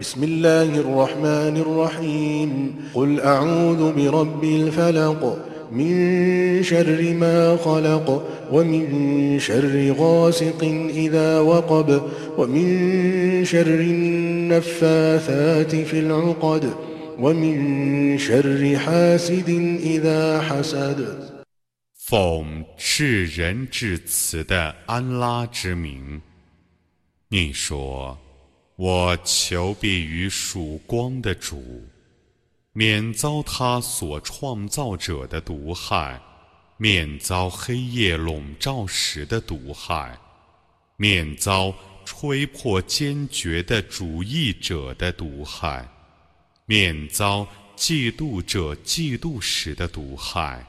بسم الله الرحمن الرحيم قل أعوذ برب الفلق من شر ما خلق ومن شر غاسق إذا وقب ومن شر النفاثات في العقد ومن شر حاسد إذا حسد 奉至仁至慈的安拉之名，你说：“ 我求必于曙光的主，免遭他所创造者的毒害，免遭黑夜笼罩时的毒害，免遭吹破坚决的主义者的毒害，免遭嫉妒者嫉妒时的毒害。”